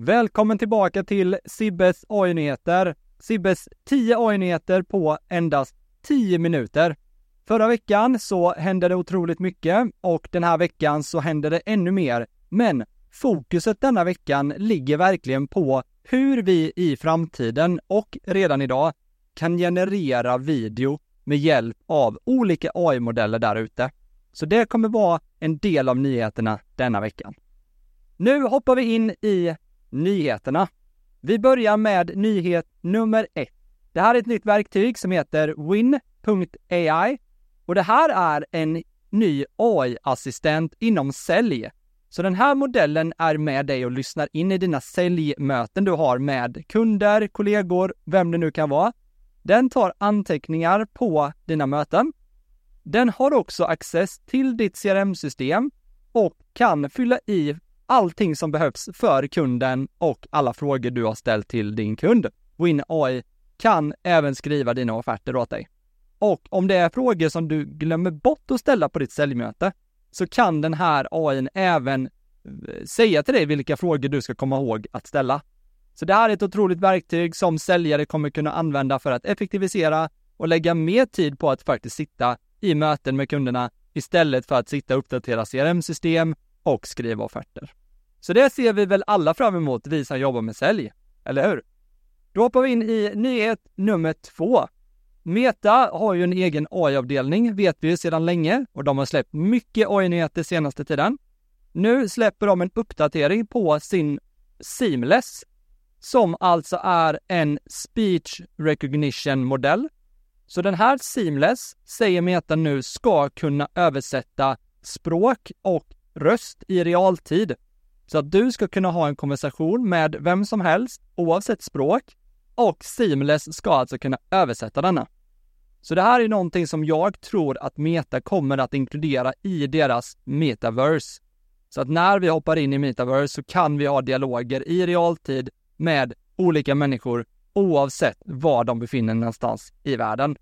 Välkommen tillbaka till Sibbes AI-nyheter. Sibbes 10 AI-nyheter på endast 10 minuter. Förra veckan så hände det otroligt mycket och den här veckan så händer det ännu mer. Men fokuset denna veckan ligger verkligen på hur vi i framtiden och redan idag kan generera video med hjälp av olika AI-modeller där ute. Så det kommer vara en del av nyheterna denna veckan. Nu hoppar vi in i nyheterna. Vi börjar med nyhet nummer ett. Det här är ett nytt verktyg som heter Win.ai och det här är en ny AI-assistent inom sälj. Så den här modellen är med dig och lyssnar in i dina säljmöten du har med kunder, kollegor, vem det nu kan vara. Den tar anteckningar på dina möten. Den har också access till ditt CRM-system och kan fylla i allting som behövs för kunden och alla frågor du har ställt till din kund. Win AI kan även skriva dina offerter åt dig. Och om det är frågor som du glömmer bort att ställa på ditt säljmöte så kan den här AI även eh, säga till dig vilka frågor du ska komma ihåg att ställa. Så det här är ett otroligt verktyg som säljare kommer kunna använda för att effektivisera och lägga mer tid på att faktiskt sitta i möten med kunderna istället för att sitta och uppdatera CRM-system och skriva offerter. Så det ser vi väl alla fram emot, vi som jobbar med sälj, eller hur? Då hoppar vi in i nyhet nummer två. Meta har ju en egen AI-avdelning, vet vi ju sedan länge, och de har släppt mycket AI-nyheter senaste tiden. Nu släpper de en uppdatering på sin Seamless, som alltså är en speech recognition-modell. Så den här Seamless, säger Meta nu, ska kunna översätta språk och röst i realtid. Så att du ska kunna ha en konversation med vem som helst, oavsett språk, och Seamless ska alltså kunna översätta denna. Så det här är någonting som jag tror att Meta kommer att inkludera i deras metaverse. Så att när vi hoppar in i metaverse så kan vi ha dialoger i realtid med olika människor oavsett var de befinner sig någonstans i världen.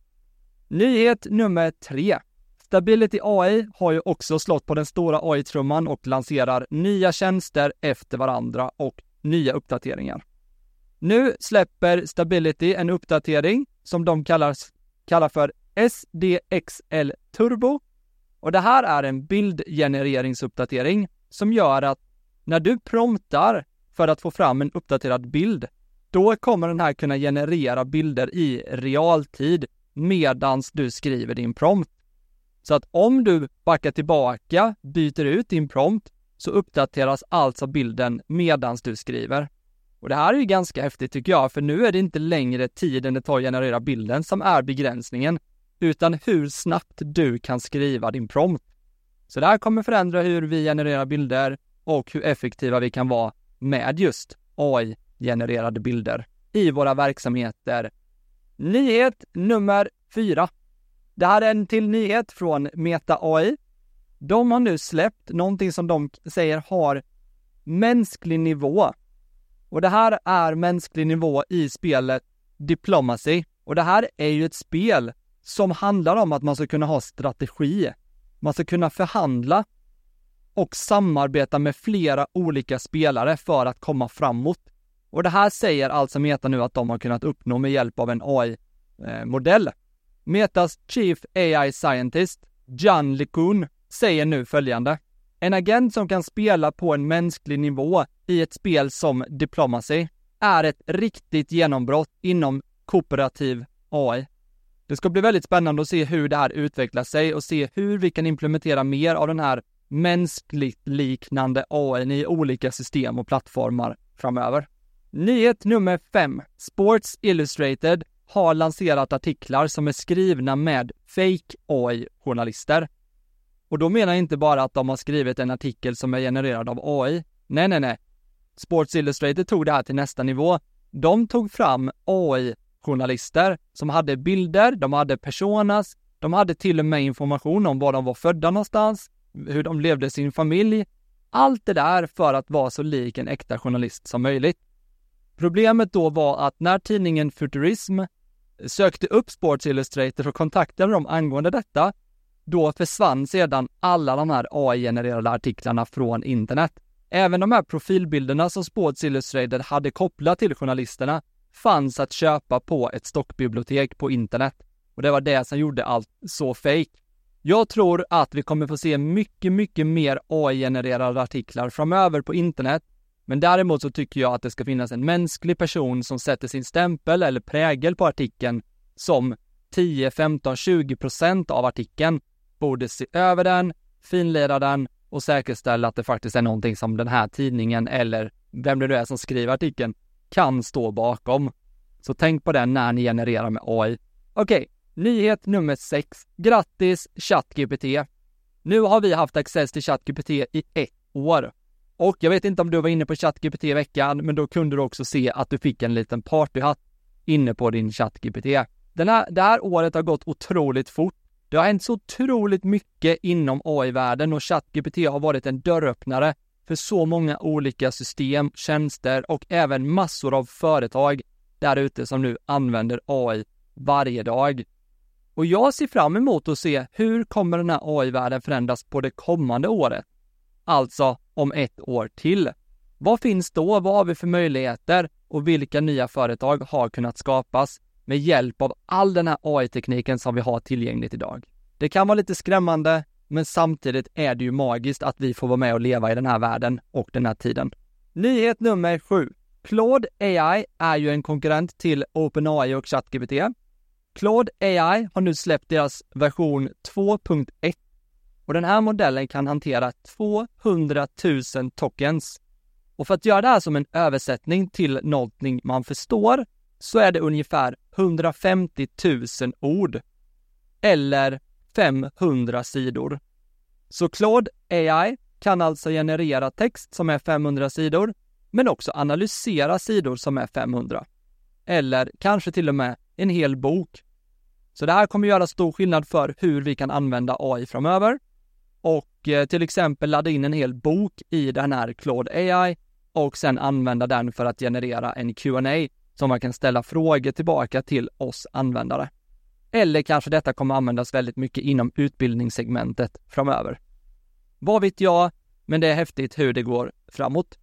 Nyhet nummer tre. Stability AI har ju också slått på den stora AI-trumman och lanserar nya tjänster efter varandra och nya uppdateringar. Nu släpper Stability en uppdatering som de kallar, kallar för SDXL Turbo och det här är en bildgenereringsuppdatering som gör att när du promptar för att få fram en uppdaterad bild, då kommer den här kunna generera bilder i realtid medans du skriver din prompt. Så att om du backar tillbaka, byter ut din prompt, så uppdateras alltså bilden medans du skriver. Och det här är ju ganska häftigt tycker jag, för nu är det inte längre tiden det tar att generera bilden som är begränsningen, utan hur snabbt du kan skriva din prompt. Så det här kommer förändra hur vi genererar bilder och hur effektiva vi kan vara med just AI-genererade bilder i våra verksamheter. Nyhet nummer fyra. Det här är en till nyhet från Meta AI. De har nu släppt någonting som de säger har mänsklig nivå. Och det här är mänsklig nivå i spelet Diplomacy. Och det här är ju ett spel som handlar om att man ska kunna ha strategi. Man ska kunna förhandla och samarbeta med flera olika spelare för att komma framåt. Och det här säger alltså Meta nu att de har kunnat uppnå med hjälp av en AI-modell. Eh, Metas Chief AI Scientist, Jan LeCun, säger nu följande. En agent som kan spela på en mänsklig nivå i ett spel som Diplomacy är ett riktigt genombrott inom kooperativ AI. Det ska bli väldigt spännande att se hur det här utvecklar sig och se hur vi kan implementera mer av den här mänskligt liknande AI i olika system och plattformar framöver. Nyhet nummer 5. Sports Illustrated har lanserat artiklar som är skrivna med fake AI-journalister. Och då menar jag inte bara att de har skrivit en artikel som är genererad av AI. Nej, nej, nej. Sports Illustrated tog det här till nästa nivå. De tog fram AI-journalister som hade bilder, de hade personas, de hade till och med information om var de var födda någonstans, hur de levde sin familj. Allt det där för att vara så lik en äkta journalist som möjligt. Problemet då var att när tidningen Futurism sökte upp Sports Illustrator och kontaktade dem angående detta, då försvann sedan alla de här AI-genererade artiklarna från internet. Även de här profilbilderna som Sports Illustrated hade kopplat till journalisterna fanns att köpa på ett stockbibliotek på internet. Och det var det som gjorde allt så fake. Jag tror att vi kommer få se mycket, mycket mer AI-genererade artiklar framöver på internet. Men däremot så tycker jag att det ska finnas en mänsklig person som sätter sin stämpel eller prägel på artikeln som 10, 15, 20 procent av artikeln borde se över den, finlira den och säkerställa att det faktiskt är någonting som den här tidningen eller vem det nu är som skriver artikeln kan stå bakom. Så tänk på det när ni genererar med AI. Okej, okay, nyhet nummer 6. Grattis ChatGPT! Nu har vi haft access till ChatGPT i ett år. Och jag vet inte om du var inne på ChatGPT i veckan, men då kunde du också se att du fick en liten partyhatt inne på din ChatGPT. Den här, det här året har gått otroligt fort. Det har hänt så otroligt mycket inom AI-världen och ChatGPT har varit en dörröppnare för så många olika system, tjänster och även massor av företag där ute som nu använder AI varje dag. Och jag ser fram emot att se hur kommer den här AI-världen förändras på det kommande året? Alltså om ett år till. Vad finns då? Vad har vi för möjligheter? Och vilka nya företag har kunnat skapas med hjälp av all den här AI-tekniken som vi har tillgängligt idag? Det kan vara lite skrämmande, men samtidigt är det ju magiskt att vi får vara med och leva i den här världen och den här tiden. Nyhet nummer sju. Claude AI är ju en konkurrent till OpenAI och ChatGPT. Claude AI har nu släppt deras version 2.1 och den här modellen kan hantera 200 000 tokens. Och för att göra det här som en översättning till någonting man förstår så är det ungefär 150 000 ord. Eller 500 sidor. Så Claude AI kan alltså generera text som är 500 sidor, men också analysera sidor som är 500. Eller kanske till och med en hel bok. Så det här kommer göra stor skillnad för hur vi kan använda AI framöver och eh, till exempel ladda in en hel bok i den här Claude AI och sen använda den för att generera en Q&A som man kan ställa frågor tillbaka till oss användare. Eller kanske detta kommer användas väldigt mycket inom utbildningssegmentet framöver. Vad vet jag, men det är häftigt hur det går framåt.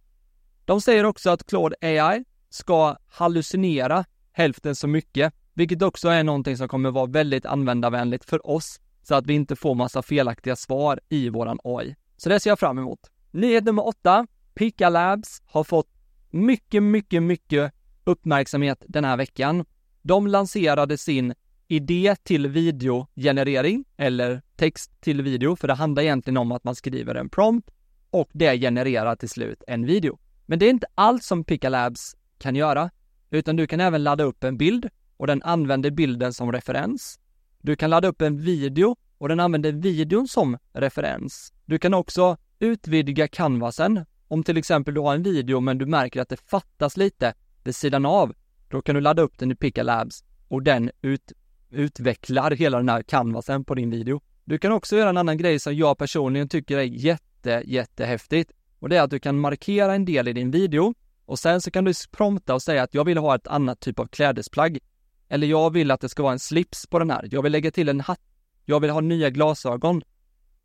De säger också att Claude AI ska hallucinera hälften så mycket, vilket också är någonting som kommer vara väldigt användarvänligt för oss, så att vi inte får massa felaktiga svar i våran AI. Så det ser jag fram emot. Nyhet nummer åtta. Pika Labs har fått mycket, mycket, mycket uppmärksamhet den här veckan. De lanserade sin idé till videogenerering eller text till video, för det handlar egentligen om att man skriver en prompt och det genererar till slut en video. Men det är inte allt som Pika Labs kan göra, utan du kan även ladda upp en bild och den använder bilden som referens. Du kan ladda upp en video och den använder videon som referens. Du kan också utvidga canvasen. Om till exempel du har en video men du märker att det fattas lite vid sidan av, då kan du ladda upp den i Pika Labs och den ut, utvecklar hela den här canvasen på din video. Du kan också göra en annan grej som jag personligen tycker är jätte, jättehäftigt och det är att du kan markera en del i din video och sen så kan du prompta och säga att jag vill ha ett annat typ av klädesplagg. Eller jag vill att det ska vara en slips på den här. Jag vill lägga till en hatt. Jag vill ha nya glasögon.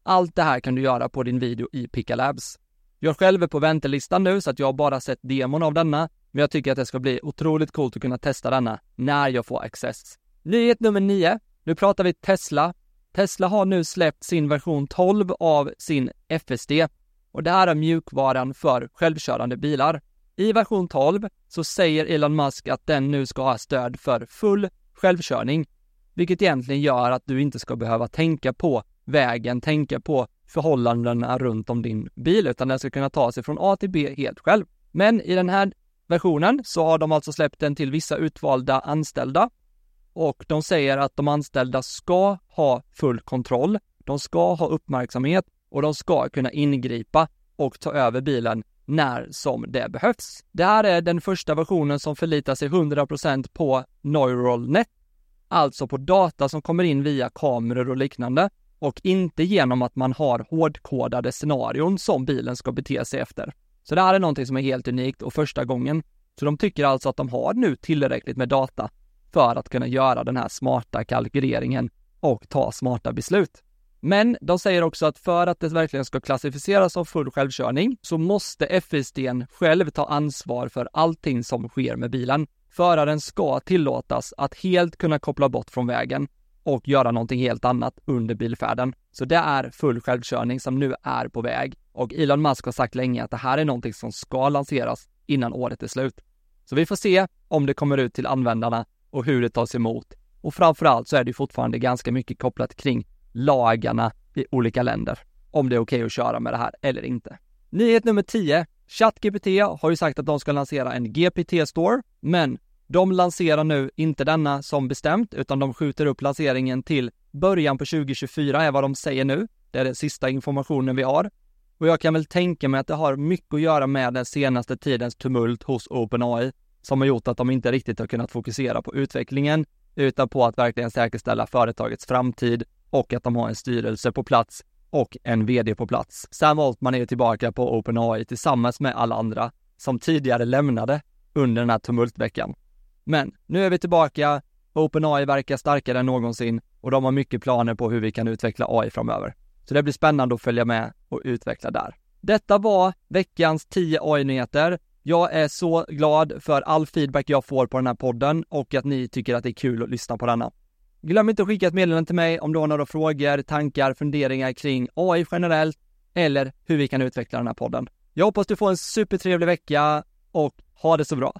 Allt det här kan du göra på din video i Pika Labs. Jag själv är på väntelistan nu så att jag har bara sett demon av denna, men jag tycker att det ska bli otroligt coolt att kunna testa denna när jag får access. Nyhet nummer 9. Nu pratar vi Tesla. Tesla har nu släppt sin version 12 av sin FSD och det här är mjukvaran för självkörande bilar. I version 12 så säger Elon Musk att den nu ska ha stöd för full självkörning, vilket egentligen gör att du inte ska behöva tänka på vägen, tänka på förhållandena runt om din bil, utan den ska kunna ta sig från A till B helt själv. Men i den här versionen så har de alltså släppt den till vissa utvalda anställda och de säger att de anställda ska ha full kontroll, de ska ha uppmärksamhet och de ska kunna ingripa och ta över bilen när som det behövs. Det här är den första versionen som förlitar sig 100% på Neural Net, alltså på data som kommer in via kameror och liknande och inte genom att man har hårdkodade scenarion som bilen ska bete sig efter. Så det här är någonting som är helt unikt och första gången. Så de tycker alltså att de har nu tillräckligt med data för att kunna göra den här smarta kalkyleringen och ta smarta beslut. Men de säger också att för att det verkligen ska klassificeras som full självkörning så måste FISDn själv ta ansvar för allting som sker med bilen. Föraren ska tillåtas att helt kunna koppla bort från vägen och göra någonting helt annat under bilfärden. Så det är full självkörning som nu är på väg och Elon Musk har sagt länge att det här är någonting som ska lanseras innan året är slut. Så vi får se om det kommer ut till användarna och hur det tas emot. Och framförallt så är det fortfarande ganska mycket kopplat kring lagarna i olika länder. Om det är okej okay att köra med det här eller inte. Nyhet nummer 10. ChatGPT har ju sagt att de ska lansera en GPT-store, men de lanserar nu inte denna som bestämt, utan de skjuter upp lanseringen till början på 2024 är vad de säger nu. Det är den sista informationen vi har. Och jag kan väl tänka mig att det har mycket att göra med den senaste tidens tumult hos OpenAI som har gjort att de inte riktigt har kunnat fokusera på utvecklingen utan på att verkligen säkerställa företagets framtid och att de har en styrelse på plats och en VD på plats. Sam Altman är tillbaka på OpenAI tillsammans med alla andra som tidigare lämnade under den här tumultveckan. Men nu är vi tillbaka, OpenAI verkar starkare än någonsin och de har mycket planer på hur vi kan utveckla AI framöver. Så det blir spännande att följa med och utveckla där. Detta var veckans 10 AI-nyheter. Jag är så glad för all feedback jag får på den här podden och att ni tycker att det är kul att lyssna på denna. Glöm inte att skicka ett meddelande till mig om du har några frågor, tankar, funderingar kring AI generellt eller hur vi kan utveckla den här podden. Jag hoppas du får en supertrevlig vecka och ha det så bra!